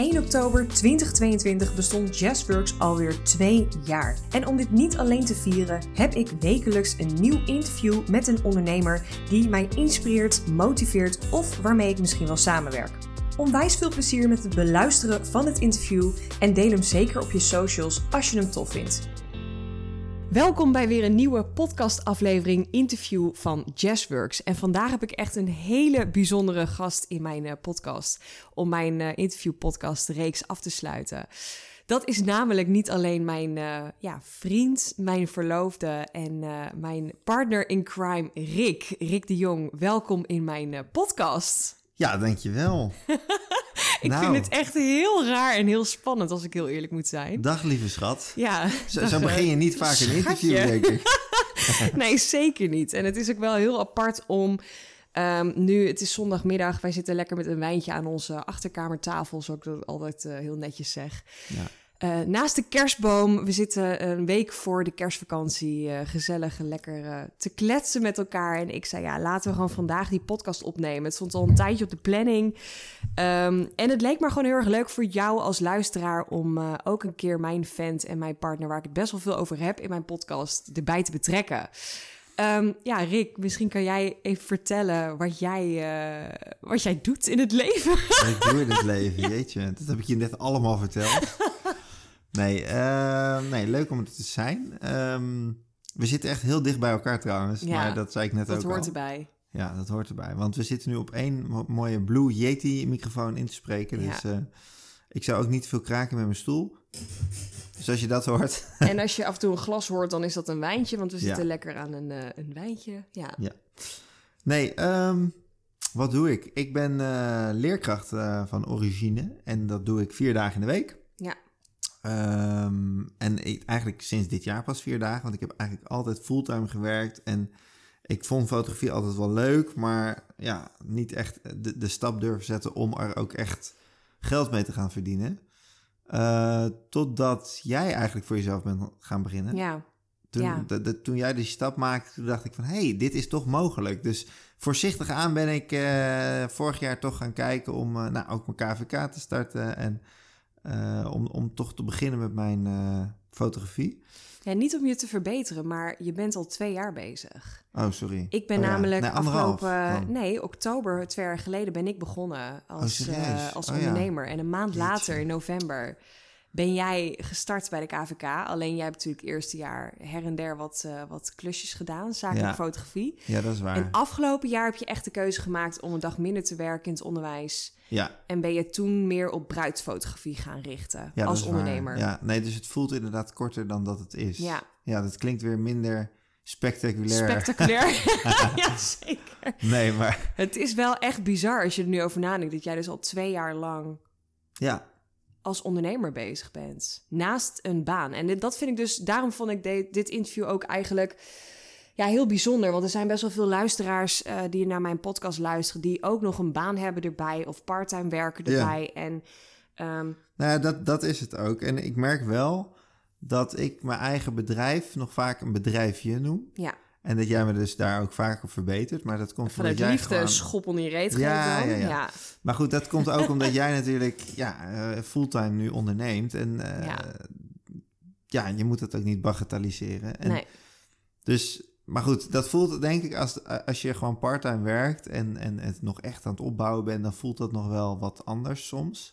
1 oktober 2022 bestond Jazzworks alweer twee jaar. En om dit niet alleen te vieren, heb ik wekelijks een nieuw interview met een ondernemer die mij inspireert, motiveert of waarmee ik misschien wel samenwerk. Onwijs veel plezier met het beluisteren van het interview en deel hem zeker op je socials als je hem tof vindt. Welkom bij weer een nieuwe podcastaflevering interview van Jazzworks. En vandaag heb ik echt een hele bijzondere gast in mijn uh, podcast om mijn uh, interviewpodcast reeks af te sluiten. Dat is namelijk niet alleen mijn uh, ja, vriend, mijn verloofde en mijn partner in crime, Rick. Rick de Jong, welkom in mijn podcast. Ja, dankjewel. ik nou. vind het echt heel raar en heel spannend, als ik heel eerlijk moet zijn. Dag, lieve schat. Ja. Zo, zo begin je niet vaak een interview, denk ik. nee, zeker niet. En het is ook wel heel apart om... Um, nu, het is zondagmiddag. Wij zitten lekker met een wijntje aan onze achterkamertafel, zoals ik dat altijd uh, heel netjes zeg. Ja. Uh, naast de kerstboom, we zitten een week voor de kerstvakantie uh, gezellig lekker uh, te kletsen met elkaar. En ik zei, ja, laten we gewoon vandaag die podcast opnemen. Het stond al een tijdje op de planning. Um, en het leek me gewoon heel erg leuk voor jou als luisteraar om ook een keer mijn vent en mijn partner, waar ik het best wel veel over heb in mijn podcast, erbij te betrekken. Um, ja, Rick, misschien kan jij even vertellen wat jij, wat jij doet in het leven. Wat ik doe in het leven, ja. jeetje. Dat heb ik je net allemaal verteld. Nee, uh, nee, leuk om het te zijn. Um, we zitten echt heel dicht bij elkaar trouwens. Ja, maar dat zei ik net ook Dat hoort al. erbij. Ja, dat hoort erbij. Want we zitten nu op één mooie Blue Yeti microfoon in te spreken. Ja. Dus uh, ik zou ook niet veel kraken met mijn stoel. Dus als je dat hoort. En als je af en toe een glas hoort, dan is dat een wijntje. Want we zitten ja. lekker aan een, uh, een wijntje. Ja. ja. Nee, um, wat doe ik? Ik ben leerkracht van origine. En dat doe ik vier dagen in de week. Ja. Um, en ik, eigenlijk sinds dit jaar pas vier dagen, want ik heb eigenlijk altijd fulltime gewerkt. En ik vond fotografie altijd wel leuk, maar ja, niet echt de, de stap durven zetten om er ook echt geld mee te gaan verdienen. Uh, totdat jij eigenlijk voor jezelf bent gaan beginnen. Ja. Toen, ja. de, de, toen jij die stap maakte, toen dacht ik van... hé, hey, dit is toch mogelijk. Dus voorzichtig aan ben ik uh, vorig jaar toch gaan kijken... om uh, nou, ook mijn KVK te starten... en uh, om, om toch te beginnen met mijn uh, fotografie. Ja, niet om je te verbeteren, maar je bent al twee jaar bezig. Oh, sorry. Ik ben oh, namelijk nee, afgelopen... Oh. Nee, oktober, twee jaar geleden ben ik begonnen als, oh, uh, als ondernemer. Ja. En een maand Jeetje. later, in november, ben jij gestart bij de KVK. Alleen jij hebt natuurlijk het eerste jaar her en der wat, uh, wat klusjes gedaan, zakelijke ja. fotografie. Ja, dat is waar. En afgelopen jaar heb je echt de keuze gemaakt om een dag minder te werken in het onderwijs. Ja. En ben je toen meer op bruidsfotografie gaan richten ja, als ondernemer. Waar. Ja, nee, dus het voelt inderdaad korter dan dat het is. Ja. Ja, dat klinkt weer minder spectaculair. Spectaculair, ja zeker. Nee, maar... Het is wel echt bizar als je er nu over nadenkt... dat jij dus al twee jaar lang... Ja, als ondernemer bezig bent. Naast een baan. En dat vind ik dus, daarom vond ik de, dit interview ook eigenlijk ja, heel bijzonder. Want er zijn best wel veel luisteraars uh, die naar mijn podcast luisteren, die ook nog een baan hebben erbij of parttime werken erbij. Ja. En, um, nou ja, dat, dat is het ook. En ik merk wel dat ik mijn eigen bedrijf nog vaak een bedrijfje noem. Ja. En dat jij me dus daar ook vaak op verbetert. Maar dat komt Vanuit liefde gewoon... schoppel in je reet ja, ja, ja, ja. Maar goed, dat komt ook omdat jij natuurlijk ja, uh, fulltime nu onderneemt. En uh, ja. ja, je moet het ook niet bagatelliseren. En nee. Dus, maar goed, dat voelt denk ik als, als je gewoon parttime werkt... En, en het nog echt aan het opbouwen bent... dan voelt dat nog wel wat anders soms.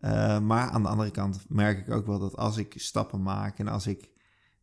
Uh, maar aan de andere kant merk ik ook wel dat als ik stappen maak... en als ik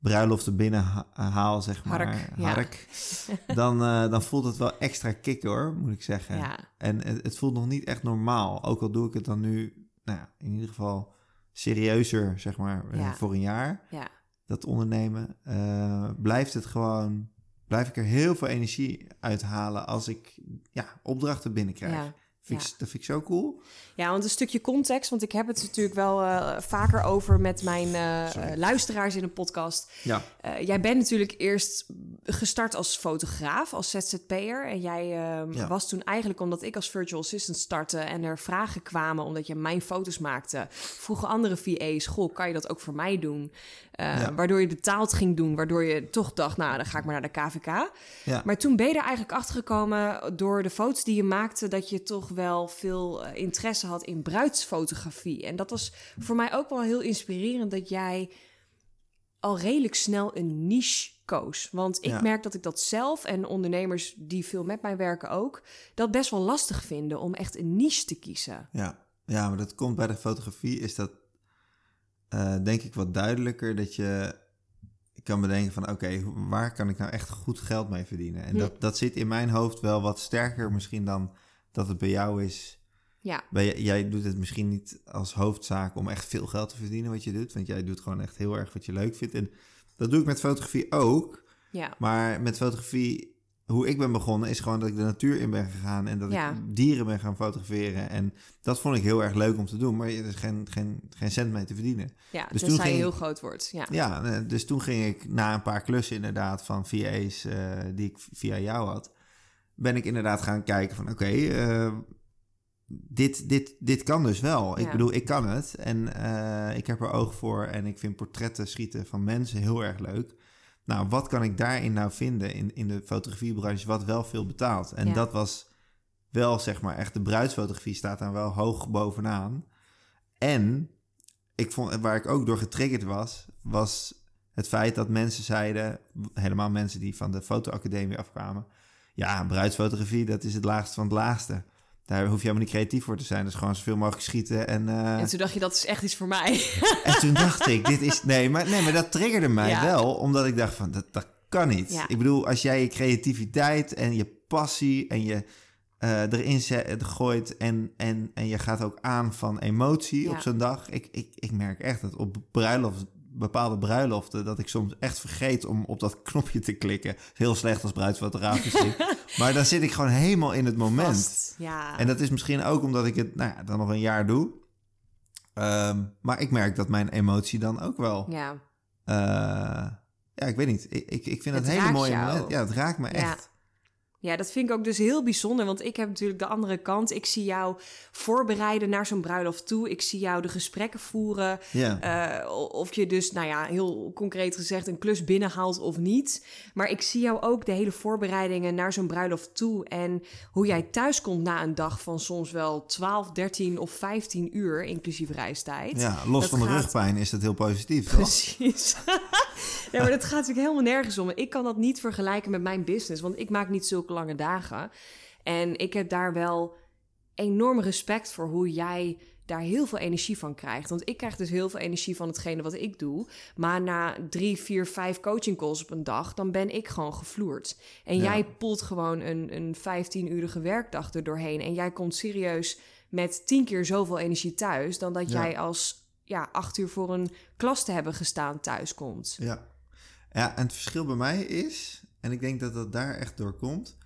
bruiloften binnen haal, zeg maar, hark, hark ja. dan, uh, dan voelt het wel extra kick hoor, moet ik zeggen. Ja. En het, het, voelt nog niet echt normaal. Ook al doe ik het dan nu, nou ja, in ieder geval serieuzer, zeg maar, ja. uh, voor een jaar. Ja. Dat ondernemen, uh, blijft het gewoon, blijf ik er heel veel energie uithalen als ik ja, opdrachten binnenkrijg. Vind ik. Dat vind ik zo cool. Ja, want een stukje context, want ik heb het natuurlijk wel uh, vaker over met mijn uh, luisteraars in een podcast. Ja. Uh, jij bent natuurlijk eerst gestart als fotograaf, als ZZP'er. En jij ja. was toen eigenlijk omdat ik als virtual assistant startte en er vragen kwamen omdat je mijn foto's maakte. Vroegen andere VA's, goh, kan je dat ook voor mij doen? Ja. Waardoor je betaald ging doen, waardoor je toch dacht, nou, dan ga ik maar naar de KVK. Ja. Maar toen ben je er eigenlijk achter gekomen door de foto's die je maakte, dat je toch wel veel eh, interesse had in bruidsfotografie. En dat was voor mij ook wel heel inspirerend dat jij al redelijk snel een niche koos. Want ik Ja. merk dat ik dat zelf en ondernemers die veel met mij werken ook, dat best wel lastig vinden om echt een niche te kiezen. Ja, ja, maar dat komt bij de fotografie, is dat eh, denk ik wat duidelijker. Dat je kan bedenken van oké, waar kan ik nou echt goed geld mee verdienen? En Hm. dat, dat zit in mijn hoofd wel wat sterker misschien dan dat het bij jou is. Ja, j- jij doet het misschien niet als hoofdzaak om echt veel geld te verdienen wat je doet. Want jij doet gewoon echt heel erg wat je leuk vindt. En dat doe ik met fotografie ook. ja, Maar met fotografie, hoe ik ben begonnen, is gewoon dat ik de natuur in ben gegaan en dat Ja. ik dieren ben gaan fotograferen. En dat vond ik heel erg leuk om te doen, maar er is geen, geen, geen cent mee te verdienen. ja. Dus toen ging heel groot wordt. Ja, Ja, dus toen ging ik na een paar klussen inderdaad van VA's eh, die ik via jou had, ben ik inderdaad gaan kijken van oké, eh, dit, dit, dit kan dus wel. Ik Ja. bedoel, ik kan het en eh, ik heb er oog voor en ik vind portretten schieten van mensen heel erg leuk. Nou, wat kan ik daarin nou vinden in, in de fotografiebranche wat wel veel betaalt? En Ja. dat was wel zeg maar echt de bruidsfotografie staat daar wel hoog bovenaan. En ik vond, waar ik ook door getriggerd was, was het feit dat mensen zeiden, helemaal mensen die van de fotoacademie afkwamen, ja, bruidsfotografie, dat is het laagste van het laagste. Daar hoef je helemaal niet creatief voor te zijn. Is gewoon zoveel mogelijk schieten. En, eh, En toen dacht je, dat is echt iets voor mij. en toen dacht ik, dit is... Nee, maar, nee, maar dat triggerde mij Ja. wel. Omdat ik dacht van, dat, dat kan niet. Ja. Ik bedoel, als jij je creativiteit en je passie en je eh, erin zet, gooit... En, en, en je gaat ook aan van emotie Ja. op zo'n dag. Ik, ik, ik merk echt dat op bruiloft, bepaalde bruiloften... dat ik soms echt vergeet om op dat knopje te klikken. Heel slecht als bruidsfotograaf misschien. maar dan zit ik gewoon helemaal in het moment. Vast. Ja. En dat is misschien ook omdat ik het nou ja, dan nog een jaar doe. Ehm, maar ik merk dat mijn emotie dan ook wel. ja. eh, ja, ik weet niet. Ik, ik, ik vind het, Het hele mooie jou. Ja, het raakt me echt. Ja, dat vind ik ook dus heel bijzonder. Want ik heb natuurlijk de andere kant. Ik zie jou voorbereiden naar zo'n bruiloft toe. Ik zie jou de gesprekken voeren. Ja. Eh, of je dus, nou ja, heel concreet gezegd, een klus binnenhaalt of niet. Maar ik zie jou ook de hele voorbereidingen naar zo'n bruiloft toe. En hoe jij thuis komt na een dag van soms wel 12, 13 of 15 uur, inclusief reistijd. ja, los dat van de rugpijn is dat heel positief, toch? Precies. ja, maar dat gaat natuurlijk helemaal nergens om. Ik kan dat niet vergelijken met mijn business, want ik maak niet zulke lange dagen. En ik heb daar wel enorm respect voor hoe jij daar heel veel energie van krijgt. Want ik krijg dus heel veel energie van hetgene wat ik doe. Maar na drie, vier, vijf coaching calls op een dag, dan ben ik gewoon gevloerd. En Ja. jij poelt gewoon een, een 15-urige werkdag er doorheen. En jij komt serieus met tien keer zoveel energie thuis... dan dat Ja. jij als ja, acht uur voor een klas te hebben gestaan thuis komt. Ja. ja, en het verschil bij mij is, en ik denk dat dat daar echt door komt,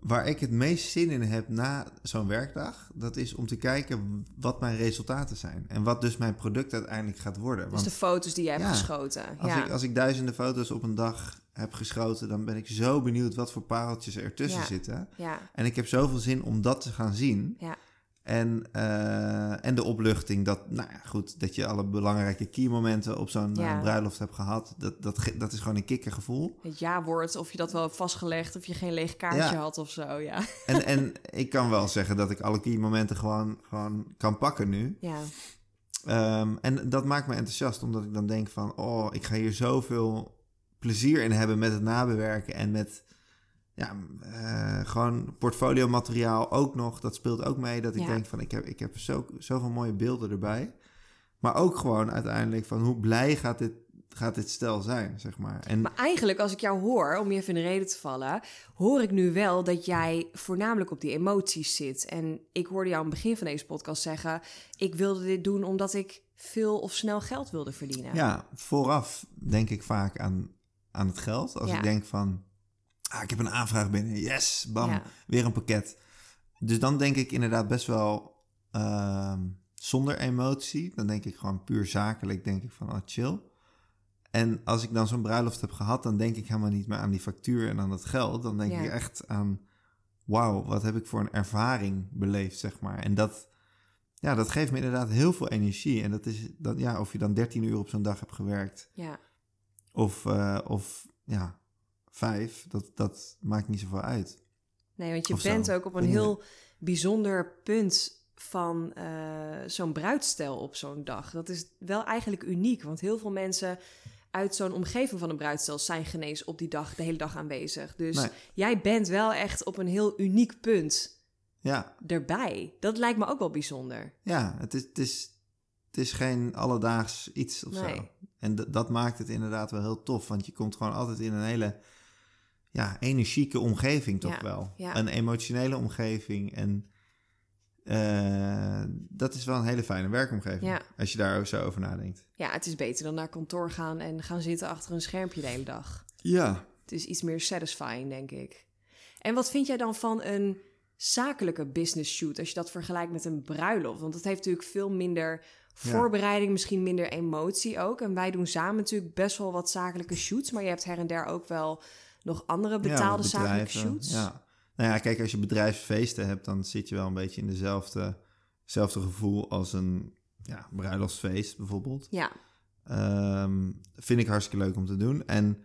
waar ik het meest zin in heb na zo'n werkdag, dat is om te kijken wat mijn resultaten zijn. En wat dus mijn product uiteindelijk gaat worden. Dus Want de foto's die je hebt Ja. geschoten. als, ja. ik, als ik duizenden foto's op een dag heb geschoten, dan ben ik zo benieuwd wat voor pareltjes er tussen Ja. zitten. ja, En ik heb zoveel zin om dat te gaan zien. ja, En, eh, en de opluchting dat, nou ja, goed, dat je alle belangrijke key momenten op zo'n Ja. eh, bruiloft hebt gehad. Dat, dat, dat is gewoon een kikkergevoel. het ja-woord, of je dat wel hebt vastgelegd... of je geen leeg kaartje Ja. had of zo, ja. En, en ik kan wel zeggen dat ik alle key momenten gewoon, gewoon kan pakken nu. Ja, Ehm, en dat maakt me enthousiast, omdat ik dan denk van... oh, ik ga hier zoveel plezier in hebben met het nabewerken... en met ja, eh, gewoon portfolio materiaal ook nog. Dat speelt ook mee, dat ik Ja. denk van... ik heb, ik heb zo, zoveel mooie beelden erbij. Maar ook gewoon uiteindelijk van hoe blij gaat dit, gaat dit stel zijn, zeg maar. En maar eigenlijk als ik jou hoor, om je even in de reden te vallen... hoor ik nu wel dat jij voornamelijk op die emoties zit. En ik hoorde jou aan het begin van deze podcast zeggen... ik wilde dit doen omdat ik veel of snel geld wilde verdienen. ja, vooraf denk ik vaak aan, aan het geld. Als Ja. ik denk van, ah, ik heb een aanvraag binnen. Yes, bam, Ja. weer een pakket. Dus dan denk ik inderdaad best wel ehm, zonder emotie. Dan denk ik gewoon puur zakelijk, denk ik van, oh chill. En als ik dan zo'n bruiloft heb gehad, dan denk ik helemaal niet meer aan die factuur en aan het geld. Dan denk Ja. ik echt aan, wauw, wat heb ik voor een ervaring beleefd, zeg maar. En dat, ja, dat geeft me inderdaad heel veel energie. En dat is, dat, ja, of je dan 13 uur op zo'n dag hebt gewerkt, ja. of, eh, of ja, vijf, dat, dat maakt niet zoveel uit. Nee, want je Of zo. bent ook op een heel bijzonder punt van eh, zo'n bruidstel op zo'n dag. Dat is wel eigenlijk uniek, want heel veel mensen uit zo'n omgeving van een bruidstel zijn genees op die dag de hele dag aanwezig. Dus Nee. jij bent wel echt op een heel uniek punt Ja, erbij. Dat lijkt me ook wel bijzonder. ja het, is, het, is, het is geen alledaags iets of Nee. zo. En dat maakt het inderdaad wel heel tof. Want je komt gewoon altijd in een hele ja, energieke omgeving toch Ja, wel. ja. Een emotionele omgeving. En eh, dat is wel een hele fijne werkomgeving. Ja. Als je daar zo over nadenkt. Ja, het is beter dan naar kantoor gaan en gaan zitten achter een schermpje de hele dag. Ja. Het is iets meer satisfying, denk ik. En wat vind jij dan van een zakelijke business shoot als je dat vergelijkt met een bruiloft? Want dat heeft natuurlijk veel minder voorbereiding, misschien minder emotie ook. En wij doen samen natuurlijk best wel wat zakelijke shoots, maar je hebt her en der ook wel nog andere betaalde wat zakelijke shoots. Ja. Nou ja, kijk, als je bedrijfsfeesten hebt, dan zit je wel een beetje in dezelfde, gevoel als een ja, bruiloftsfeest bijvoorbeeld. Ja, Ehm, vind ik hartstikke leuk om te doen. En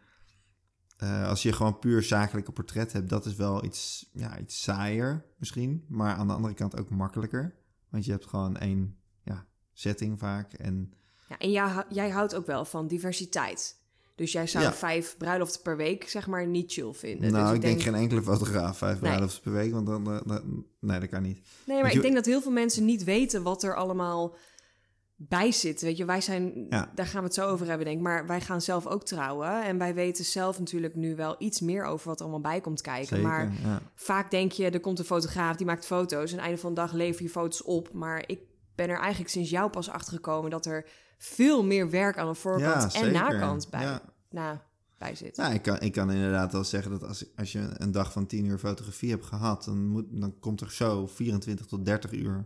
eh, als je gewoon puur zakelijke portret hebt, dat is wel iets, ja, iets saaier misschien. Maar aan de andere kant ook makkelijker. Want je hebt gewoon één ja, setting vaak. En ja en jij, jij houdt ook wel van diversiteit. Dus jij zou Ja. vijf bruiloften per week, zeg maar, niet chill vinden. nou, dus ik denk geen enkele fotograaf vijf Nee. bruiloften per week. Want dan, dan- nee, dat kan niet. Nee, maar Want je- ik denk dat heel veel mensen niet weten wat er allemaal bij zit. Weet je, wij zijn, Ja. daar gaan we het zo over hebben, denk ik. Maar wij gaan zelf ook trouwen. En wij weten zelf natuurlijk nu wel iets meer over wat er allemaal bij komt kijken. Zeker, Maar ja. vaak denk je, er komt een fotograaf, die maakt foto's. En einde van de dag lever je foto's op. Maar ik ben er eigenlijk sinds jou pas achter gekomen dat er veel meer werk aan de voorkant Ja, en nakant bij, Ja. nou, bij zit. Nou, ik kan, ik kan inderdaad wel zeggen dat als, als je een dag van 10 uur fotografie hebt gehad, dan, moet, dan komt er zo 24 tot 30 uur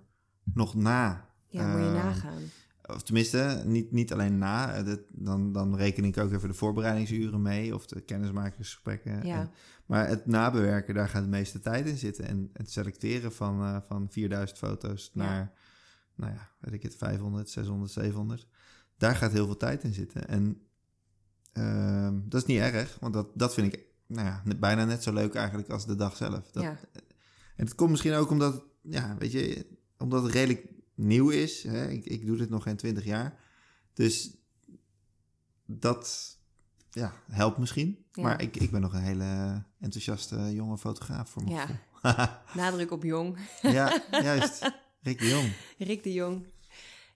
nog na. ja, moet je Eh, nagaan. Of tenminste, niet, niet alleen na. dat- dan, dan reken ik ook even de voorbereidingsuren mee of de kennismakersgesprekken. Ja. En- maar het nabewerken, daar gaat de meeste tijd in zitten. En het selecteren van, eh, van 4000 foto's naar, nou ja, weet ik het, 500, 600, 700. Daar gaat heel veel tijd in zitten. En ehm, dat is niet erg, want dat, dat vind ik nou ja, bijna net zo leuk eigenlijk als de dag zelf. Dat, ja. en het komt misschien ook omdat, het, ja, weet je, omdat het redelijk nieuw is. Hè? Ik, ik doe dit nog geen 20 jaar. Dus dat ja, helpt misschien. Ja. Maar ik, ik ben nog een hele enthousiaste jonge fotograaf voor mijn Ja. Nadruk op jong. ja, juist. Rick de Jong. De Jong.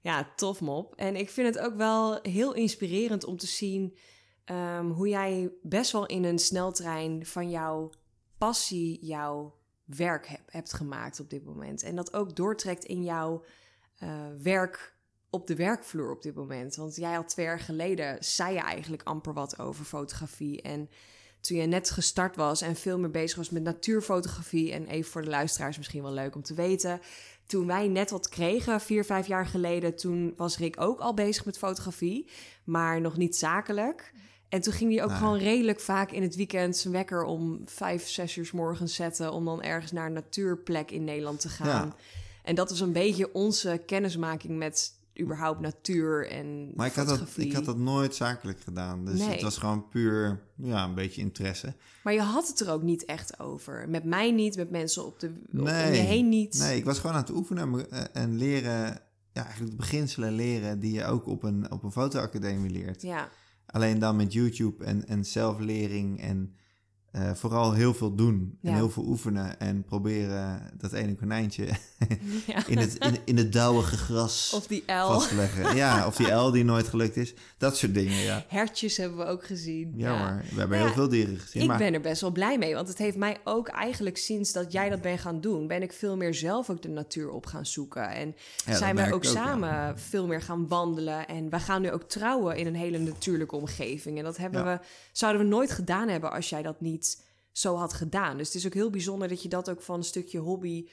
Ja, tof mop. En ik vind het ook wel heel inspirerend om te zien ehm, hoe jij best wel in een sneltrein van jouw passie jouw werk heb- hebt gemaakt op dit moment. En dat ook doortrekt in jouw eh, werk op de werkvloer op dit moment. Want jij had twee jaar geleden, zei je eigenlijk amper wat over fotografie. En toen je net gestart was en veel meer bezig was met natuurfotografie. En even voor de luisteraars misschien wel leuk om te weten. Toen wij net wat kregen, vier, vijf jaar geleden, toen was Rick ook al bezig met fotografie. Maar nog niet zakelijk. En toen ging hij ook Nou. gewoon redelijk vaak in het weekend zijn wekker om vijf, zes uur 's morgens zetten. Om dan ergens naar een natuurplek in Nederland te gaan. Ja. En dat is een beetje onze kennismaking met überhaupt natuur en Maar ik had, dat, ik had dat nooit zakelijk gedaan. Dus Nee. het was gewoon puur ja, een beetje interesse. Maar je had het er ook niet echt over. Met mij niet, met mensen op de, om Nee. je heen niet. Nee, ik was gewoon aan het oefenen eh, en leren, ja, eigenlijk de beginselen leren die je ook op een, op een fotoacademie leert. Ja, Alleen dan met YouTube en, en zelflering en eh, vooral heel veel doen. En Ja. heel veel oefenen en proberen dat ene konijntje ja. in het, in, in het dauwige gras Of die L. vast te leggen. Ja, of die L die nooit gelukt is. Dat soort dingen, ja. Hertjes hebben we ook gezien. Ja, hoor, we hebben heel veel dieren gezien. Ik maar ben er best wel blij mee, want het heeft mij ook eigenlijk sinds dat jij dat bent gaan doen, ben ik veel meer zelf ook de natuur op gaan zoeken. En zijn merk ook ook, samen veel meer gaan wandelen. En we gaan nu ook trouwen in een hele natuurlijke omgeving. En dat hebben we, zouden we nooit gedaan hebben als jij dat niet zo had gedaan. Dus het is ook heel bijzonder dat je dat ook van een stukje hobby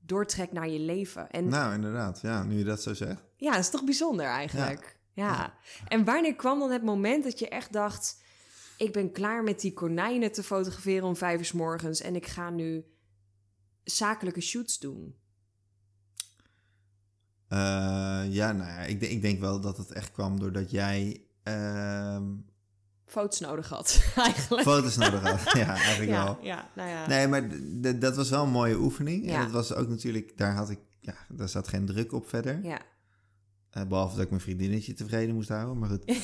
doortrekt naar je leven. En Nou, inderdaad. Ja, nu je dat zo zegt. ja, dat is toch bijzonder eigenlijk. Ja. En wanneer kwam dan het moment dat je echt dacht... ik ben klaar met die konijnen te fotograferen om vijf uur 's morgens... en ik ga nu zakelijke shoots doen? Eh, ja, nou ja, ik, denk- ik denk wel dat het echt kwam doordat jij ehm, foto's nodig had, eigenlijk. Foto's nodig had. ja, eigenlijk ja, wel. ja, nou ja. Nee, maar dat was wel een mooie oefening. Ja. En dat was ook natuurlijk, daar had ik, ja, daar zat geen druk op verder. ja. Eh, behalve dat ik mijn vriendinnetje tevreden moest houden, maar goed.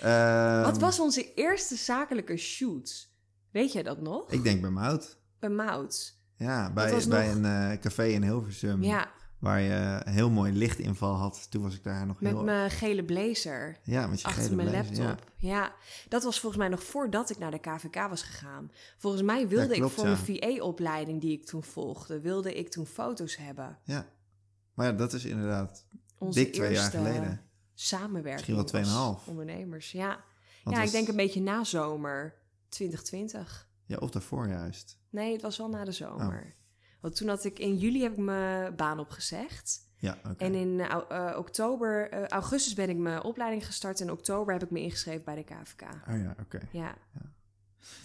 Ehm, Wat was onze eerste zakelijke shoot? Weet jij dat nog? Ik denk bij Mout. Bij Mout. Ja, bij, bij nog- een eh, café in Hilversum. Ja, Waar je een heel mooi lichtinval had. Toen was ik daar nog met heel... mijn gele blazer. Ja, met je Achter gele mijn blazer, laptop. Ja. dat was volgens mij nog voordat ik naar de KVK was gegaan. Volgens mij wilde Ja, klopt, ik voor ja. mijn VA-opleiding die ik toen volgde, wilde ik toen foto's hebben. Ja. Maar ja, dat is inderdaad Onze dik twee jaar eerste geleden. Samenwerking. Misschien wel 2,5. Ondernemers, ja. Want ja, ik denk een beetje na zomer 2020. Ja, of daarvoor juist. Nee, het was wel na de zomer. Oh. Want toen had ik in juli heb ik mijn baan opgezegd. Ja. En in eh, eh, oktober, eh, augustus ben ik mijn opleiding gestart. En in oktober heb ik me ingeschreven bij de KVK. Oh ja, oké. Ja,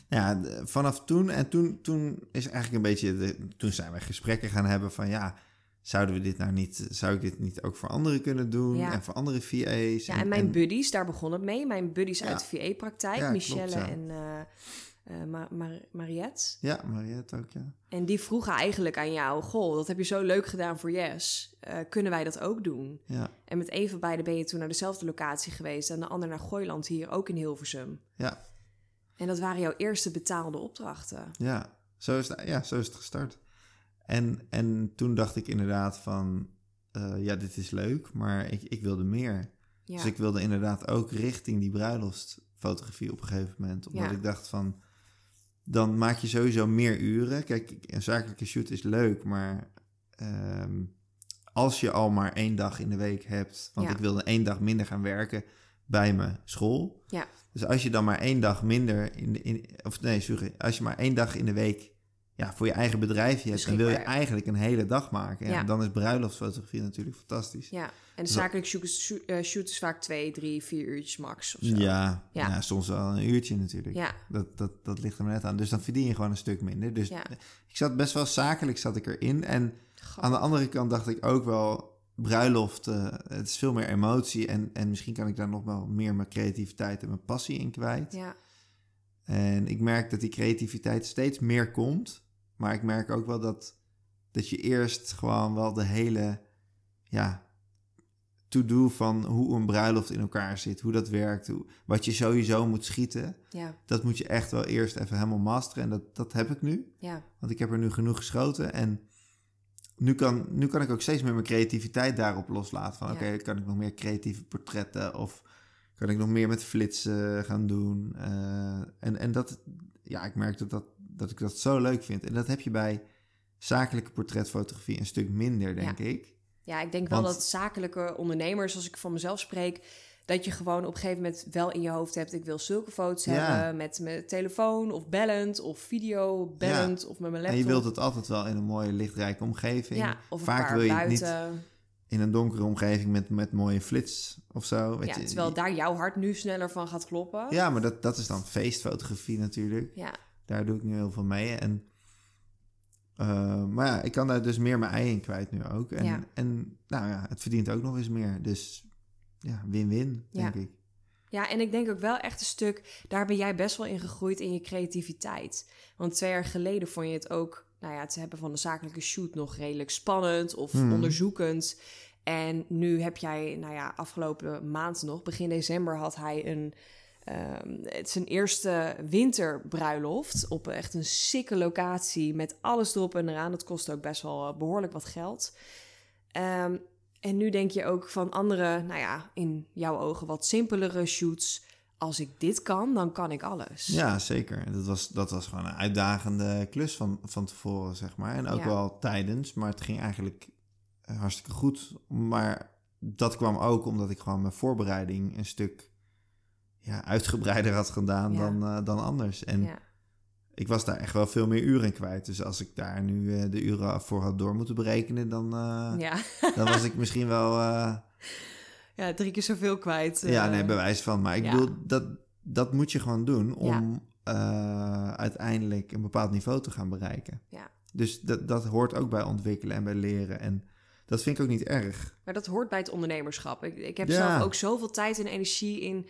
Ja, d- vanaf toen en toen, toen is eigenlijk een beetje, de, toen zijn we gesprekken gaan hebben van ja, zouden we dit nou niet, zou ik dit niet ook voor anderen kunnen doen Ja. en voor andere VA's? ja en mijn buddies, daar begon het mee. Mijn buddies Ja. uit de VA-praktijk, Michelle klopt, en Ma- Mar- Mariette. Ja, Mariette ook, ja. En die vroegen eigenlijk aan jou: Goh, dat heb je zo leuk gedaan voor Yes. Eh, kunnen wij dat ook doen? Ja, En met een van beiden ben je toen naar dezelfde locatie geweest. En de ander naar Gooiland, hier ook in Hilversum. ja, En dat waren jouw eerste betaalde opdrachten. ja. Zo is het, ja, zo is het gestart. En, en toen dacht ik inderdaad van, eh, ja, dit is leuk, maar ik, ik wilde meer. Ja, Dus ik wilde inderdaad ook richting die bruiloftsfotografie op een gegeven moment. Omdat Ja. ik dacht van, dan maak je sowieso meer uren. Kijk, een zakelijke shoot is leuk, maar ehm, als je al maar één dag in de week hebt... Want Ja. ik wilde één dag minder gaan werken bij mijn school. Ja. Dus als je dan maar één dag minder in, de, in of nee, sorry, als je maar één dag in de week ja, voor je eigen bedrijfje hebt, dan wil je eigenlijk een hele dag maken. Ja, Ja. Dan is bruiloftsfotografie natuurlijk fantastisch. ja. en de shoot is, shoot- eh, shoot is vaak twee, drie, vier uurtjes max of zo. Ja, Ja. ja. soms wel een uurtje natuurlijk. Ja, Dat, dat, dat ligt er maar net aan. Dus dan verdien je gewoon een stuk minder. Dus Ja. ik zat best wel zakelijk zat ik erin. En aan de andere kant dacht ik ook wel... bruiloft, eh, het is veel meer emotie. En, en misschien kan ik daar nog wel meer mijn creativiteit en mijn passie in kwijt. ja, En ik merk dat die creativiteit steeds meer komt. Maar ik merk ook wel dat, dat je eerst gewoon wel de hele... Ja, to-do van hoe een bruiloft in elkaar zit. Hoe dat werkt. Hoe, wat je sowieso moet schieten ja, dat moet je echt wel eerst even helemaal masteren. En dat, dat heb ik nu. ja, Want ik heb er nu genoeg geschoten. En nu kan, nu kan ik ook steeds meer mijn creativiteit daarop loslaten. Van Ja. oké, kan ik nog meer creatieve portretten? Of kan ik nog meer met flitsen gaan doen? Eh, en, en dat, ja, ik merk dat, dat, dat ik dat zo leuk vind. En dat heb je bij zakelijke portretfotografie een stuk minder, denk ik. ja. Ik denk wel dat zakelijke ondernemers, als ik van mezelf spreek, dat je gewoon op een gegeven moment wel in je hoofd hebt: ik wil zulke foto's Ja. hebben met mijn telefoon of bellend of video bellend of met mijn laptop. En je wilt het altijd wel in een mooie lichtrijke omgeving. ja, of een Vaak wil je het niet buiten. in een donkere omgeving met, met mooie flits of zo. Weet Ja, je, terwijl daar jouw hart nu sneller van gaat kloppen. Ja, maar dat, dat is dan feestfotografie natuurlijk. ja, Daar doe ik nu heel veel mee. En, eh, maar ja, ik kan daar dus meer mijn ei in kwijt nu ook. En, Ja. en nou ja, het verdient ook nog eens meer. Dus ja, win-win, denk Ja. ik. Ja, en ik denk ook wel echt een stuk, daar ben jij best wel in gegroeid in je creativiteit. Want twee jaar geleden vond je het ook, nou ja, het hebben van de zakelijke shoot nog redelijk spannend of Hmm. onderzoekend. En nu heb jij, nou ja, afgelopen maand nog, begin december had hij een, ehm, het zijn eerste winterbruiloft op echt een sikke locatie met alles erop en eraan. Dat kost ook best wel eh, behoorlijk wat geld. Ehm, en nu denk je ook van andere, nou ja, in jouw ogen wat simpelere shoots. Als ik dit kan, dan kan ik alles. Ja, zeker. Dat was, dat was gewoon een uitdagende klus van, van tevoren, zeg maar. En ook Ja. wel tijdens, maar het ging eigenlijk eh, hartstikke goed. Maar dat kwam ook omdat ik gewoon mijn voorbereiding een stuk ja, uitgebreider had gedaan Ja. dan, eh, dan anders. En ja. ik was daar echt wel veel meer uren in kwijt. Dus als ik daar nu eh, de uren voor had door moeten berekenen, dan, eh, Ja. dan was ik misschien wel... ja, drie keer zoveel kwijt. ja, nee, bewijs van. Maar ik bedoel, dat, dat moet je gewoon doen om uiteindelijk een bepaald niveau te gaan bereiken. Ja. Dus dat, dat hoort ook bij ontwikkelen en bij leren. En dat vind ik ook niet erg. Maar dat hoort bij het ondernemerschap. Ik, ik heb Ja. zelf ook zoveel tijd en energie in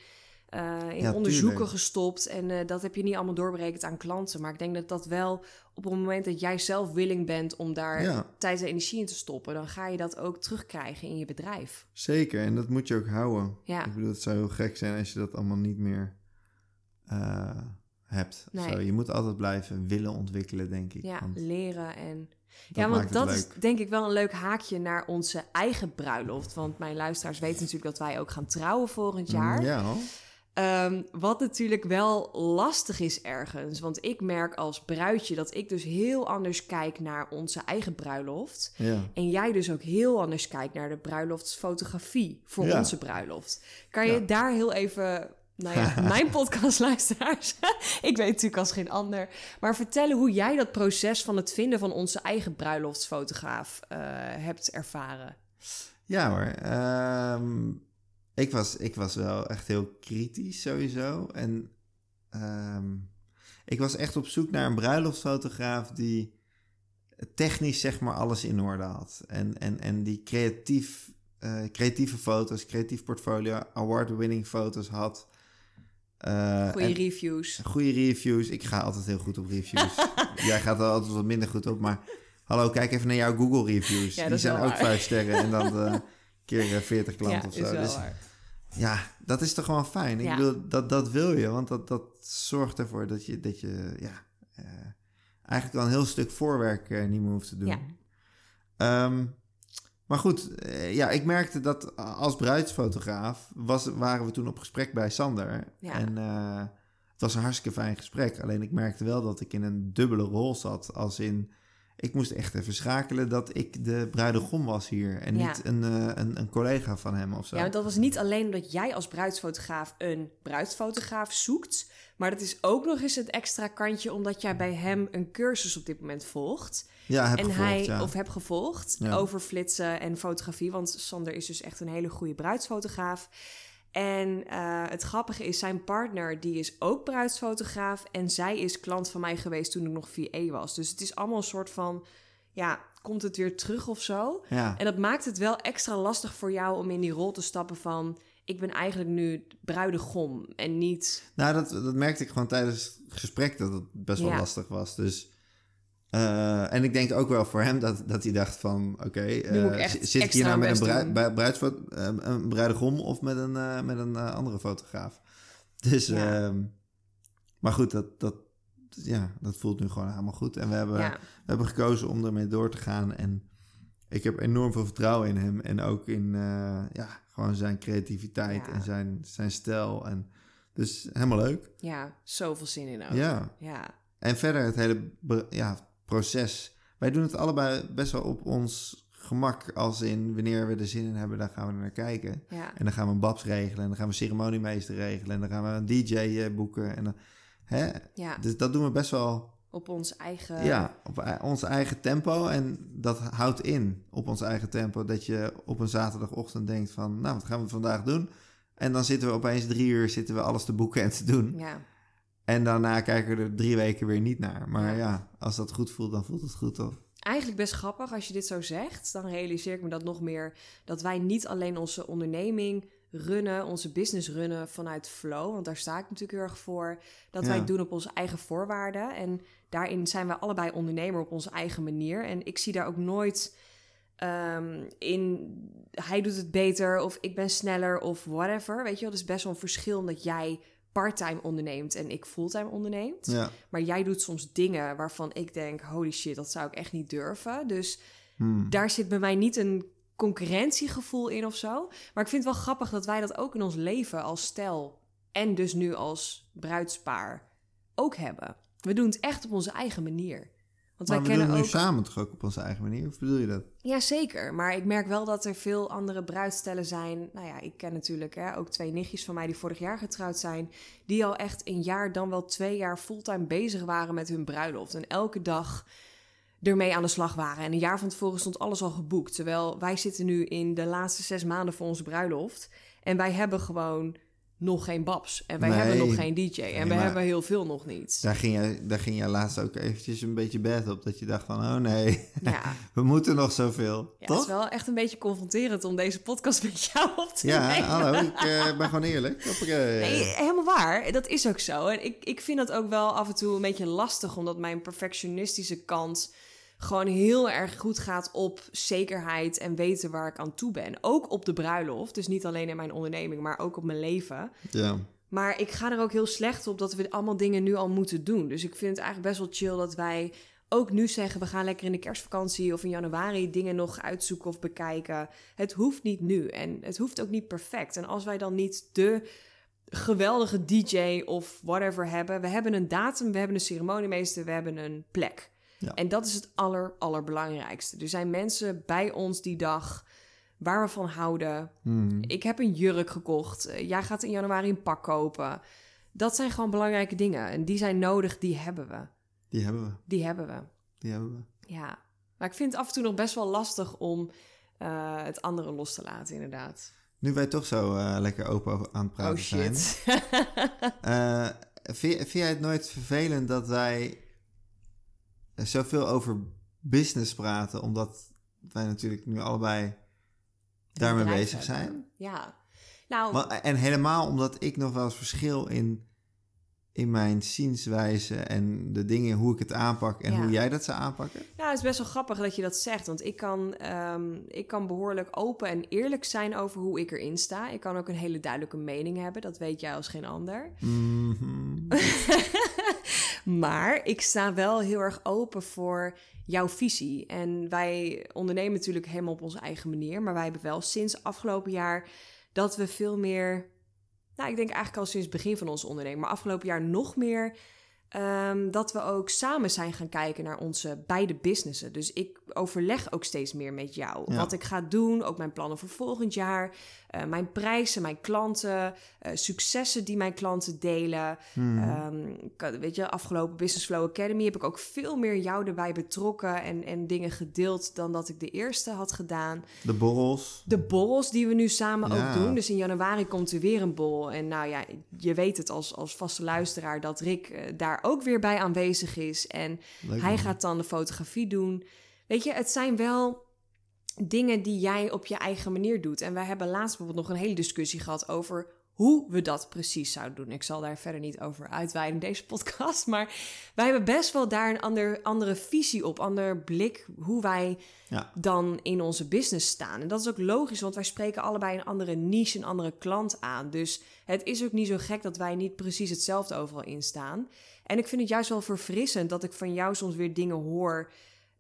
eh, in Ja, onderzoeken tuurlijk. gestopt. En eh, dat heb je niet allemaal doorberekend aan klanten. Maar ik denk dat dat wel op het moment dat jij zelf willing bent om daar Ja. tijd en energie in te stoppen, dan ga je dat ook terugkrijgen in je bedrijf. Zeker, en dat moet je ook houden. Ja. Ik bedoel, het zou heel gek zijn als je dat allemaal niet meer eh, hebt. Nee. Zo. Je moet altijd blijven willen ontwikkelen, denk ik. Ja, want leren en ja, want dat leuk. is denk ik wel een leuk haakje naar onze eigen bruiloft. Want mijn luisteraars weten natuurlijk dat wij ook gaan trouwen volgend jaar. Mm, Ja, hoor. Ehm, wat natuurlijk wel lastig is ergens. Want ik merk als bruidje dat ik dus heel anders kijk naar onze eigen bruiloft. ja. En jij dus ook heel anders kijkt naar de bruiloftsfotografie voor Ja. onze bruiloft. Kan je Ja. daar heel even, nou ja, mijn podcastluisteraars, ik weet natuurlijk als geen ander, maar vertellen hoe jij dat proces van het vinden van onze eigen bruiloftsfotograaf eh, hebt ervaren. Ja hoor. Ehm, ik, was, ik was wel echt heel kritisch sowieso. En ehm, ik was echt op zoek naar een bruiloftsfotograaf die technisch zeg maar alles in orde had. En, en, en die creatief, eh, creatieve foto's, creatief portfolio, award-winning foto's had. Eh, Goede reviews. Goede reviews. Ik ga altijd heel goed op reviews. Jij gaat er altijd wat minder goed op. Maar hallo, kijk even naar jouw Google reviews. Ja, Die is zijn ook waar. vijf sterren en dan eh, keer eh, 40 klanten ja, of is zo. wel Dus waar. Ja, dat is toch gewoon fijn. Ik Ja. bedoel, dat, dat wil je. Want dat, dat zorgt ervoor dat je, dat je ja, eh, eigenlijk al een heel stuk voorwerk eh, niet meer hoeft te doen. Ja. Ehm, maar goed, eh, ja, ik merkte dat als bruidsfotograaf was, waren we toen op gesprek bij Sander. Ja. En eh, het was een hartstikke fijn gesprek. Alleen ik merkte wel dat ik in een dubbele rol zat. Als in, ik moest echt even schakelen dat ik de bruidegom was hier. En Ja. niet een, eh, een, een collega van hem of zo. Ja, want dat was niet alleen omdat jij als bruidsfotograaf een bruidsfotograaf zoekt, maar dat is ook nog eens het extra kantje omdat jij bij hem een cursus op dit moment volgt. ja, heb en gevolgd, hij, ja. of heb gevolgd, Ja. over flitsen en fotografie. Want Sander is dus echt een hele goede bruidsfotograaf. En eh, het grappige is, zijn partner, die is ook bruidsfotograaf. En zij is klant van mij geweest toen ik nog VA was. Dus het is allemaal een soort van, ja, komt het weer terug of zo? Ja. En dat maakt het wel extra lastig voor jou om in die rol te stappen van... ik ben eigenlijk nu bruidegom en niet... Nou, dat, dat merkte ik gewoon tijdens het gesprek dat het best wel Ja. lastig was. Dus, eh, en ik denk ook wel voor hem dat, dat hij dacht van... Oké, eh, zit ik hier nou met een, best brui- doen. brui- bruidsfo- eh, een bruidegom of met een, met een andere fotograaf? Dus, Ja. ehm, maar goed, dat, dat, ja, dat voelt nu gewoon helemaal goed. En we hebben, ja, we hebben gekozen om ermee door te gaan. En ik heb enorm veel vertrouwen in hem. En ook in ja, gewoon zijn creativiteit Ja. en zijn, zijn stijl. En, dus helemaal leuk. ja, zoveel zin in ook. Ja. Ja, En verder het hele ja, proces. Wij doen het allebei best wel op ons gemak. Als in wanneer we er zin in hebben, dan gaan we er naar kijken. ja. En dan gaan we een babs regelen. En dan gaan we ceremoniemeester regelen. En dan gaan we een DJ eh, boeken. En dan, hè? ja. Dus dat doen we best wel op ons eigen... ja, op ei- ons eigen tempo. En dat houdt in op ons eigen tempo. Dat je op een zaterdagochtend denkt van... Nou, wat gaan we vandaag doen? En dan zitten we opeens drie uur zitten we alles te boeken en te doen. ja. En daarna kijken we er drie weken weer niet naar. Maar Ja. ja, als dat goed voelt, dan voelt het goed, toch? Eigenlijk best grappig als je dit zo zegt. Dan realiseer ik me dat nog meer. Dat wij niet alleen onze onderneming runnen, onze business runnen vanuit flow. Want daar sta ik natuurlijk heel erg voor. Dat Ja. wij het doen op onze eigen voorwaarden. En daarin zijn wij allebei ondernemer op onze eigen manier. En ik zie daar ook nooit ehm, in... Hij doet het beter of ik ben sneller of whatever. Weet je wel, het is best wel een verschil dat jij parttime onderneemt en ik fulltime onderneemt. Ja. Maar jij doet soms dingen waarvan ik denk: holy shit, dat zou ik echt niet durven. Dus Hmm. daar zit bij mij niet een concurrentiegevoel in of zo. Maar ik vind het wel grappig dat wij dat ook in ons leven als stel en dus nu als bruidspaar ook hebben. We doen het echt op onze eigen manier. Want Maar wij we doen ook. nu samen toch ook op onze eigen manier? Of bedoel je dat? Ja, zeker. Maar ik merk wel dat er veel andere bruidstellen zijn. Nou ja, ik ken natuurlijk hè, ook twee nichtjes van mij die vorig jaar getrouwd zijn. Die al echt een jaar, dan wel twee jaar fulltime bezig waren met hun bruiloft. En elke dag ermee aan de slag waren. En een jaar van tevoren stond alles al geboekt. Terwijl wij zitten nu in de laatste zes maanden voor onze bruiloft. En wij hebben gewoon nog geen Babs. En wij Nee. hebben nog geen DJ. En we hebben heel veel nog niet. Daar ging, jij, daar ging jij laatst ook eventjes een beetje bad op. Dat je dacht van, oh nee, Ja, we moeten nog zoveel. ja het Toch? is wel echt een beetje confronterend om deze podcast met jou op te Ja, nemen. hallo, ik eh, ben gewoon eerlijk. Nee, helemaal waar. Dat is ook zo. En ik, ik vind dat ook wel af en toe een beetje lastig, omdat mijn perfectionistische kant gewoon heel erg goed gaat op zekerheid en weten waar ik aan toe ben. Ook op de bruiloft. Dus niet alleen in mijn onderneming, maar ook op mijn leven. Ja. Maar ik ga er ook heel slecht op dat we allemaal dingen nu al moeten doen. Dus ik vind het eigenlijk best wel chill dat wij ook nu zeggen... we gaan lekker in de kerstvakantie of in januari dingen nog uitzoeken of bekijken. Het hoeft niet nu en het hoeft ook niet perfect. En als wij dan niet de geweldige DJ of whatever hebben... we hebben een datum, we hebben een ceremoniemeester, we hebben een plek. Ja. En dat is het aller, allerbelangrijkste. Er zijn mensen bij ons die dag waar we van houden... Hmm. Ik heb een jurk gekocht. Eh, Jij gaat in januari een pak kopen. Dat zijn gewoon belangrijke dingen. En die zijn nodig, die hebben we. Die hebben we. Die hebben we. Die hebben we. Ja. Maar ik vind het af en toe nog best wel lastig om eh, het andere los te laten, inderdaad. Nu wij toch zo eh, lekker open aan het praten oh zijn. shit. Eh, vind, vind jij het nooit vervelend dat wij zoveel over business praten, omdat wij natuurlijk nu allebei daarmee bezig hebben. zijn? Ja. Nou, Maar, en helemaal omdat ik nog wel eens verschil in, in mijn zienswijze en de dingen, hoe ik het aanpak en Ja. hoe jij dat zou aanpakken. Nou, het is best wel grappig dat je dat zegt. Want ik kan, ehm, ik kan behoorlijk open en eerlijk zijn over hoe ik erin sta. Ik kan ook een hele duidelijke mening hebben. Dat weet jij als geen ander. Mhm. Maar ik sta wel heel erg open voor jouw visie. En wij ondernemen natuurlijk helemaal op onze eigen manier. Maar wij hebben wel sinds afgelopen jaar dat we veel meer. Nou, ik denk eigenlijk al sinds het begin van ons ondernemen. Maar afgelopen jaar nog meer. ehm, dat we ook samen zijn gaan kijken naar onze beide businessen. Dus ik overleg ook steeds meer met jou. Ja. Wat ik ga doen, ook mijn plannen voor volgend jaar. Eh, mijn prijzen, mijn klanten, eh, successen die mijn klanten delen. Hmm. Ehm, weet je, afgelopen Business Flow Academy heb ik ook veel meer jou erbij betrokken en, en dingen gedeeld dan dat ik de eerste had gedaan. De borrels. De borrels die we nu samen Ja. ook doen. Dus in januari komt er weer een bol. En nou ja, je weet het als, als vaste luisteraar dat Rick eh, daar ook weer bij aanwezig is. En Leuk, hij man. gaat dan de fotografie doen. Weet je, het zijn wel dingen die jij op je eigen manier doet. En wij hebben laatst bijvoorbeeld nog een hele discussie gehad over hoe we dat precies zouden doen. Ik zal daar verder niet over uitweiden in deze podcast. Maar wij hebben best wel daar een ander, andere visie op, ander blik hoe wij Ja. dan in onze business staan. En dat is ook logisch, want wij spreken allebei een andere niche, een andere klant aan. Dus het is ook niet zo gek dat wij niet precies hetzelfde overal in staan. En ik vind het juist wel verfrissend dat ik van jou soms weer dingen hoor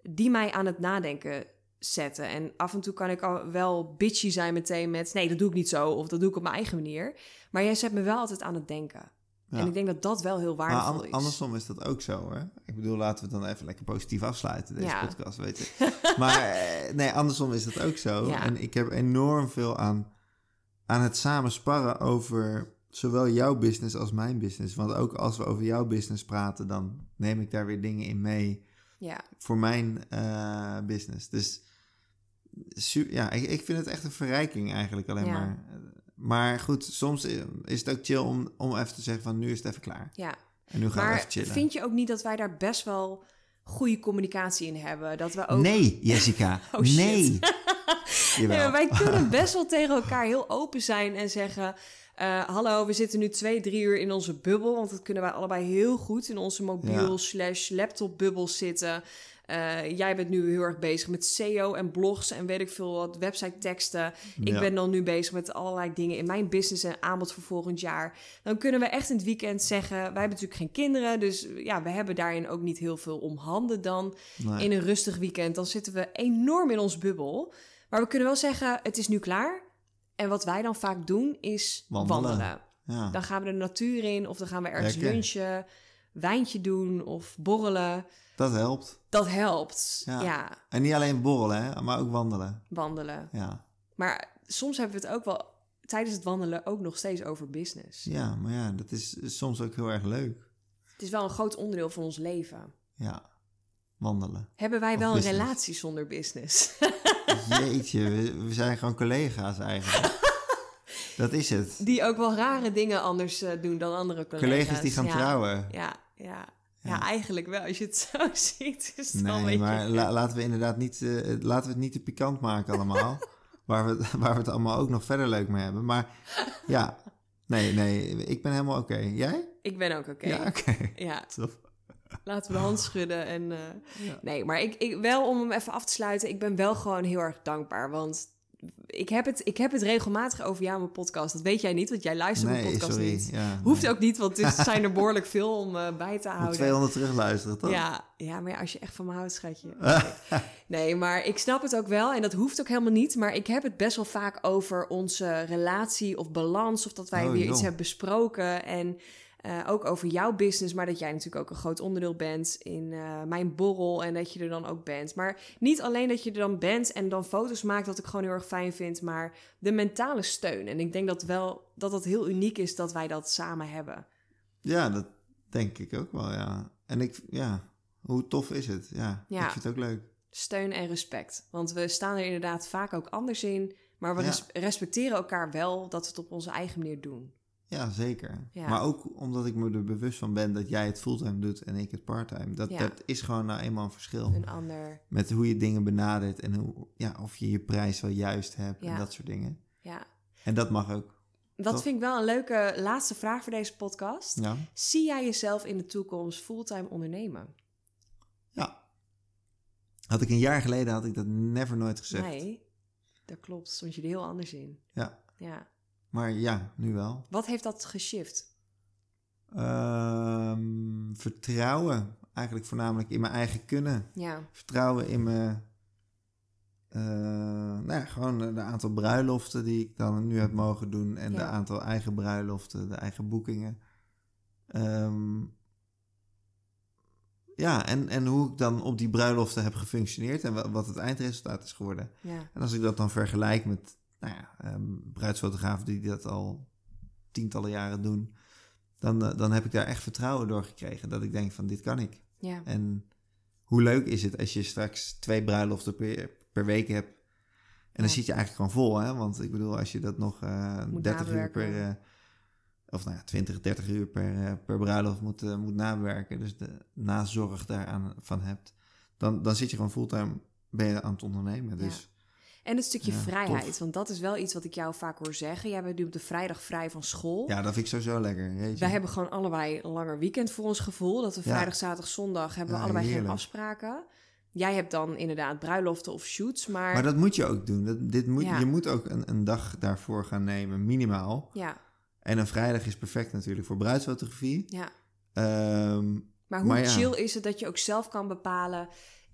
die mij aan het nadenken zetten. En af en toe kan ik al wel bitchy zijn meteen met... nee, dat doe ik niet zo of dat doe ik op mijn eigen manier. Maar jij zet me wel altijd aan het denken. Ja. En ik denk dat dat wel heel Maar waardevol an- is. andersom is dat ook zo, hè? Ik bedoel, laten we het dan even lekker positief afsluiten, deze Ja. podcast, weet je. Maar eh, nee, andersom is dat ook zo. Ja. En ik heb enorm veel aan, aan het samen sparren over zowel jouw business als mijn business. Want ook als we over jouw business praten, dan neem ik daar weer dingen in mee Ja, voor mijn eh, business. Dus ja, ik, ik vind het echt een verrijking eigenlijk alleen Ja. maar. Maar goed, soms is het ook chill om, om even te zeggen van nu is het even klaar. ja. En nu gaan we even chillen. vind je ook niet dat wij daar best wel goede communicatie in hebben? Dat we ook... Nee, Jessica. Oh, nee. Wij kunnen best wel tegen elkaar heel open zijn en zeggen... eh, hallo, we zitten nu twee, drie uur in onze bubbel. Want dat kunnen wij allebei heel goed in onze mobiel Ja. slash laptop bubbel zitten. Eh, jij bent nu heel erg bezig met SEO en blogs en weet ik veel wat, website teksten. Ik Ja. ben dan nu bezig met allerlei dingen in mijn business en aanbod voor volgend jaar. Dan kunnen we echt in het weekend zeggen, wij hebben natuurlijk geen kinderen. Dus ja, we hebben daarin ook niet heel veel om handen dan Nee. in een rustig weekend, dan zitten we enorm in ons bubbel. Maar we kunnen wel zeggen, het is nu klaar. En wat wij dan vaak doen, is Wandelen. wandelen. Ja. Dan gaan we de natuur in, of dan gaan we ergens Lekker. lunchen, wijntje doen of borrelen. Dat helpt. Dat helpt. Ja. Ja. En niet alleen borrelen, hè, maar ook wandelen. wandelen. Ja. Maar soms hebben we het ook wel tijdens het wandelen ook nog steeds over business. ja, maar ja, dat is soms ook heel erg leuk. Het is wel een groot onderdeel van ons leven. Ja, wandelen. Hebben wij Of wel business. een relatie zonder business? Jeetje, we, we zijn gewoon collega's eigenlijk. Dat is het. Die ook wel rare dingen anders eh, doen dan andere collega's. Collega's die gaan ja. trouwen. Ja, ja. Ja. Eigenlijk wel. Als je het zo ziet, is het wel een Nee, beetje... maar la- laten we inderdaad niet, eh, laten we het niet te pikant maken allemaal. waar, we, waar we het allemaal ook nog verder leuk mee hebben. Maar ja, nee, nee, ik ben helemaal oké. Jij? Ik ben ook oké. Ja, oké. Ja, Tof. laten we de hand schudden. En, eh, Ja. Nee, maar ik, ik, wel om hem even af te sluiten. Ik ben wel gewoon heel erg dankbaar. Want ik heb het, ik heb het regelmatig over jou mijn podcast. Dat weet jij niet, want jij luistert mijn podcast sorry. niet. Ja, Hoeft nee. ook niet, want er zijn er behoorlijk veel om eh, bij te Moet houden. 200 terugluisteren, toch? Ja, ja, maar als je echt van me houdt, schatje. Nee, maar ik snap het ook wel en dat hoeft ook helemaal niet. Maar ik heb het best wel vaak over onze relatie of balans. Of dat wij Oh, weer joh. iets hebben besproken. En eh, ook over jouw business. Maar dat jij natuurlijk ook een groot onderdeel bent in eh, mijn borrel. En dat je er dan ook bent. Maar niet alleen dat je er dan bent en dan foto's maakt. Wat ik gewoon heel erg fijn vind. Maar de mentale steun. En ik denk dat wel dat het heel uniek is dat wij dat samen hebben. Ja, dat denk ik ook wel, ja. En ik, ja, hoe tof is het? Ja, Ja. ik vind het ook leuk. steun en respect. Want we staan er inderdaad vaak ook anders in. Maar we Ja. respecteren elkaar wel dat we het op onze eigen manier doen. Ja, zeker. Ja. Maar ook omdat ik me er bewust van ben dat jij het fulltime doet en ik het parttime. Dat, Ja. dat is gewoon nou eenmaal een verschil. Een ander. Met hoe je dingen benadert en hoe, ja, of je je prijs wel juist hebt en dat soort dingen. Ja. En dat mag ook. Dat Toch? vind ik wel een leuke laatste vraag voor deze podcast. Zie jij jezelf in de toekomst fulltime ondernemen? ja. Had ik een jaar geleden had ik dat never nooit gezegd. Nee, dat klopt. Stond je er heel anders in. Ja. Ja. Maar ja, nu wel. Wat heeft dat geshift? Ehm, vertrouwen. Eigenlijk voornamelijk in mijn eigen kunnen. Ja. Vertrouwen in mijn... eh, nou ja, gewoon de aantal bruiloften die ik dan nu heb mogen doen. En de aantal eigen bruiloften, de eigen boekingen. Ehm, ja, en, en hoe ik dan op die bruiloften heb gefunctioneerd. En wa- wat het eindresultaat is geworden. Ja. En als ik dat dan vergelijk met nou ja, ehm, bruidsfotografen die dat al tientallen jaren doen, dan, eh, dan heb ik daar echt vertrouwen door gekregen. Dat ik denk van dit kan ik. Ja. En hoe leuk is het als je straks twee bruiloften per, per week hebt. En dan Ja. zit je eigenlijk gewoon vol, hè? Want ik bedoel, als je dat nog eh Moet 30 uur nabewerken. per... eh, of nou ja, 20, 30 uur per, eh, per bruiloft moet, eh, moet nabewerken. Dus de nazorg daaraan van hebt. Dan, dan zit je gewoon fulltime ben je aan het ondernemen. Ja. Dus En het stukje Ja, vrijheid. tof. Want dat is wel iets wat ik jou vaak hoor zeggen. Jij bent nu op de vrijdag vrij van school. Ja, dat vind ik sowieso lekker. Jeetje. Wij hebben gewoon allebei een langer weekend voor ons gevoel. Dat we Ja. vrijdag, zaterdag, zondag hebben we allebei geen afspraken. Jij hebt dan inderdaad bruiloften of shoots, maar, Maar dat moet je ook doen. Dat, dit moet. Je moet ook een, een dag daarvoor gaan nemen, minimaal. ja, En een vrijdag is perfect natuurlijk voor bruidsfotografie. ja. Ehm, Maar hoe Maar ja. chill is het dat je ook zelf kan bepalen...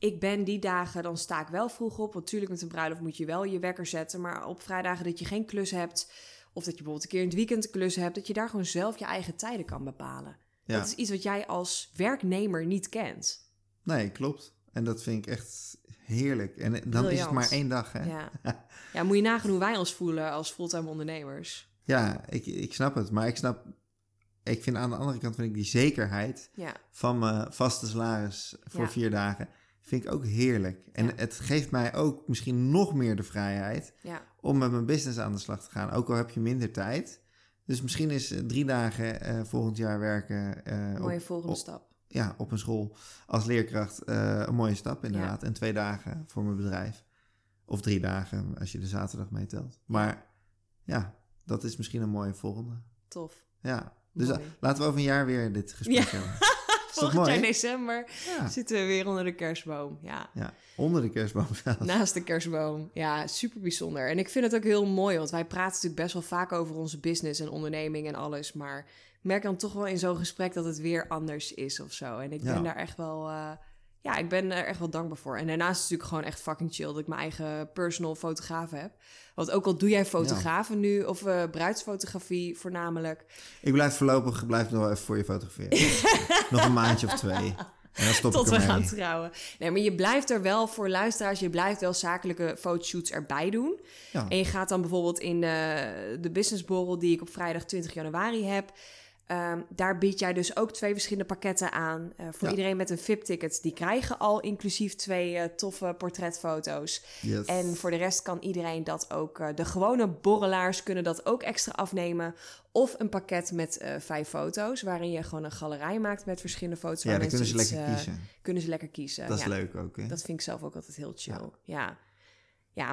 ik ben die dagen, dan sta ik wel vroeg op. Want natuurlijk met een bruiloft moet je wel je wekker zetten. Maar op vrijdagen dat je geen klus hebt... of dat je bijvoorbeeld een keer in het weekend een klus hebt... dat je daar gewoon zelf je eigen tijden kan bepalen. ja, Dat is iets wat jij als werknemer niet kent. nee, klopt. En dat vind ik echt heerlijk. En dan is het maar één dag, hè? Ja. ja, moet je nagaan hoe wij ons voelen als fulltime ondernemers. Ja, ik, ik snap het. Maar ik snap... Ik vind aan de andere kant vind ik die zekerheid Ja, van mijn vaste salaris voor Ja. vier dagen... vind ik ook heerlijk. En Ja. het geeft mij ook misschien nog meer de vrijheid... ja, om met mijn business aan de slag te gaan. Ook al heb je minder tijd. Dus misschien is eh, drie dagen eh, volgend jaar werken eh, mooie op, volgende op- stap. ja, op een school als leerkracht een mooie stap inderdaad. En twee dagen voor mijn bedrijf. Of drie dagen als je de zaterdag meetelt. Maar ja, dat is misschien een mooie volgende. Tof. Ja, dus Mooi. laten we over een jaar weer dit gesprek Ja. hebben. Volgend jaar december Ja. zitten we weer onder de kerstboom. Ja, ja, onder de kerstboom zelfs. naast de kerstboom. Ja, super bijzonder. En ik vind het ook heel mooi, want wij praten natuurlijk best wel vaak over onze business en onderneming en alles. Maar ik merk dan toch wel in zo'n gesprek dat het weer anders is of zo. En ik Ja. ben daar echt wel... eh, ja, ik ben er echt wel dankbaar voor. En daarnaast is het natuurlijk gewoon echt fucking chill dat ik mijn eigen personal fotograaf heb. Want ook al doe jij fotografen nu, of eh, bruidsfotografie voornamelijk. Ik blijf voorlopig blijf nog even voor je fotograferen. nog een maandje of twee. En dan stop Tot ik we gaan trouwen. Nee, maar je blijft er wel voor luisteraars, je blijft wel zakelijke fotoshoots erbij doen. Ja. En je gaat dan bijvoorbeeld in de, de businessborrel die ik op vrijdag 20 januari heb. Ehm, daar bied jij dus ook twee verschillende pakketten aan. Uh, voor Ja. iedereen met een VIP-ticket, die krijgen al inclusief twee eh, toffe portretfoto's. Yes. En voor de rest kan iedereen dat ook. eh, de gewone borrelaars kunnen dat ook extra afnemen. Of een pakket met eh, vijf foto's, waarin je gewoon een galerij maakt met verschillende foto's. ja, dan kunnen ze lekker eh, kiezen. Kunnen ze lekker kiezen. Dat is ja. leuk ook, hè? Dat vind ik zelf ook altijd heel chill. Ja. ja.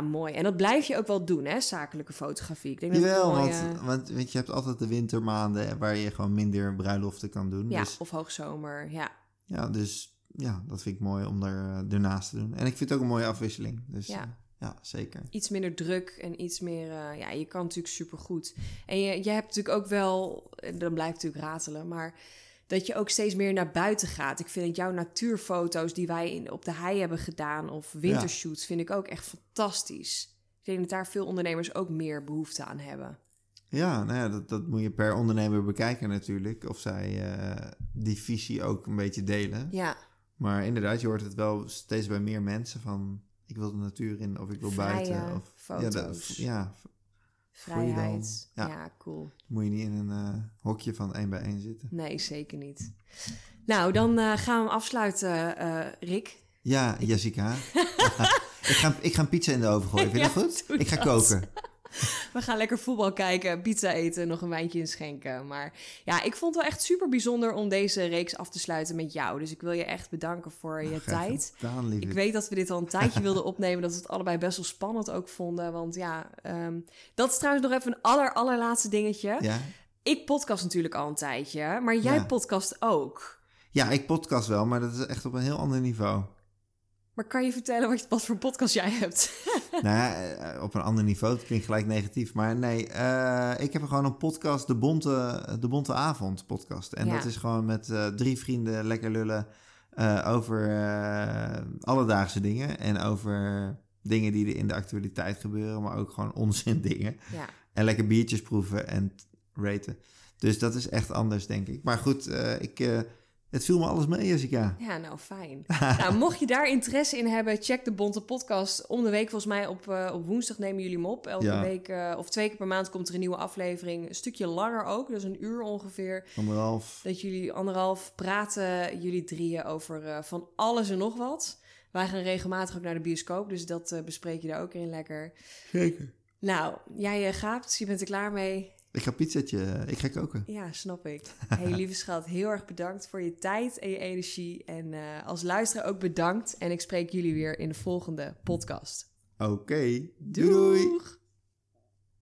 Mooi. En dat blijf je ook wel doen, hè, zakelijke fotografie. Ik denk dat Jawel, een want, mooie- want weet je, je hebt altijd de wintermaanden waar je gewoon minder bruiloften kan doen. Ja, Dus, of hoogzomer, ja. ja, dus ja, dat vind ik mooi om er, eh, ernaast te doen. En ik vind het ook een mooie afwisseling. Dus Ja. ja, ja zeker. Iets minder druk en iets meer... eh, ja, je kan natuurlijk supergoed. En je, je hebt natuurlijk ook wel... Dan blijft natuurlijk ratelen, maar... Dat je ook steeds meer naar buiten gaat. Ik vind dat jouw natuurfoto's die wij in, op de hei hebben gedaan... of wintershoots, vind ik ook echt fantastisch. Ik denk dat daar veel ondernemers ook meer behoefte aan hebben. Ja, nou ja, dat, dat moet je per ondernemer bekijken natuurlijk. Of zij eh, die visie ook een beetje delen. Ja, Maar inderdaad, je hoort het wel steeds bij meer mensen van... Ik wil de natuur in of ik wil Vrije buiten. Of, Ja, dat- foto's. ja, vrijheid. Ja. Ja. cool. moet je niet in een eh, hokje van één bij één zitten. Nee, zeker niet. Nou, dan eh, gaan we hem afsluiten, eh, Rick. Ja, Jessica. ik, ga, ik ga een pizza in de oven gooien, vind je Ja, dat goed? Ik ga dat. koken. We gaan lekker voetbal kijken, pizza eten, nog een wijntje inschenken. Maar ja, ik vond het wel echt super bijzonder om deze reeks af te sluiten met jou. Dus ik wil je echt bedanken voor je Graag tijd. gedaan. Ik weet dat we dit al een tijdje wilden opnemen, dat we het allebei best wel spannend ook vonden. Want ja, ehm, dat is trouwens nog even een aller, allerlaatste dingetje. Ja? Ik podcast natuurlijk al een tijdje, maar jij Ja. podcast ook. ja, ik podcast wel, maar dat is echt op een heel ander niveau. Maar kan je vertellen wat, wat voor podcast jij hebt? nou eh, op een ander niveau, het klinkt gelijk negatief. Maar nee, eh, ik heb gewoon een podcast, de Bonte, de Bonte Avond podcast. En Ja. dat is gewoon met eh, drie vrienden lekker lullen over alledaagse dingen. En over dingen die er in de actualiteit gebeuren, maar ook gewoon onzin dingen. ja. En lekker biertjes proeven en raten. Dus dat is echt anders, denk ik. Maar goed, ik, het viel me alles mee, Jessica. Ja, nou fijn. nou, mocht je daar interesse in hebben, check de Bonte Podcast. Om de week, volgens mij op, eh, op woensdag nemen jullie hem op. Elke Ja. week eh, of twee keer per maand komt er een nieuwe aflevering. Een stukje langer ook, dus een uur ongeveer. Anderhalf. Dat jullie anderhalf praten, jullie drieën, over eh, van alles en nog wat. Wij gaan regelmatig ook naar de bioscoop, dus dat bespreek je daar ook in lekker. Zeker. Nou, jij gaapt, je bent er klaar mee. Ik ga pizzatje, ik ga koken. Ja, snap ik. Hey, lieve schat, heel erg bedankt voor je tijd en je energie. En eh, als luisteraar ook bedankt. En ik spreek jullie weer in de volgende podcast. Oké, doei doei.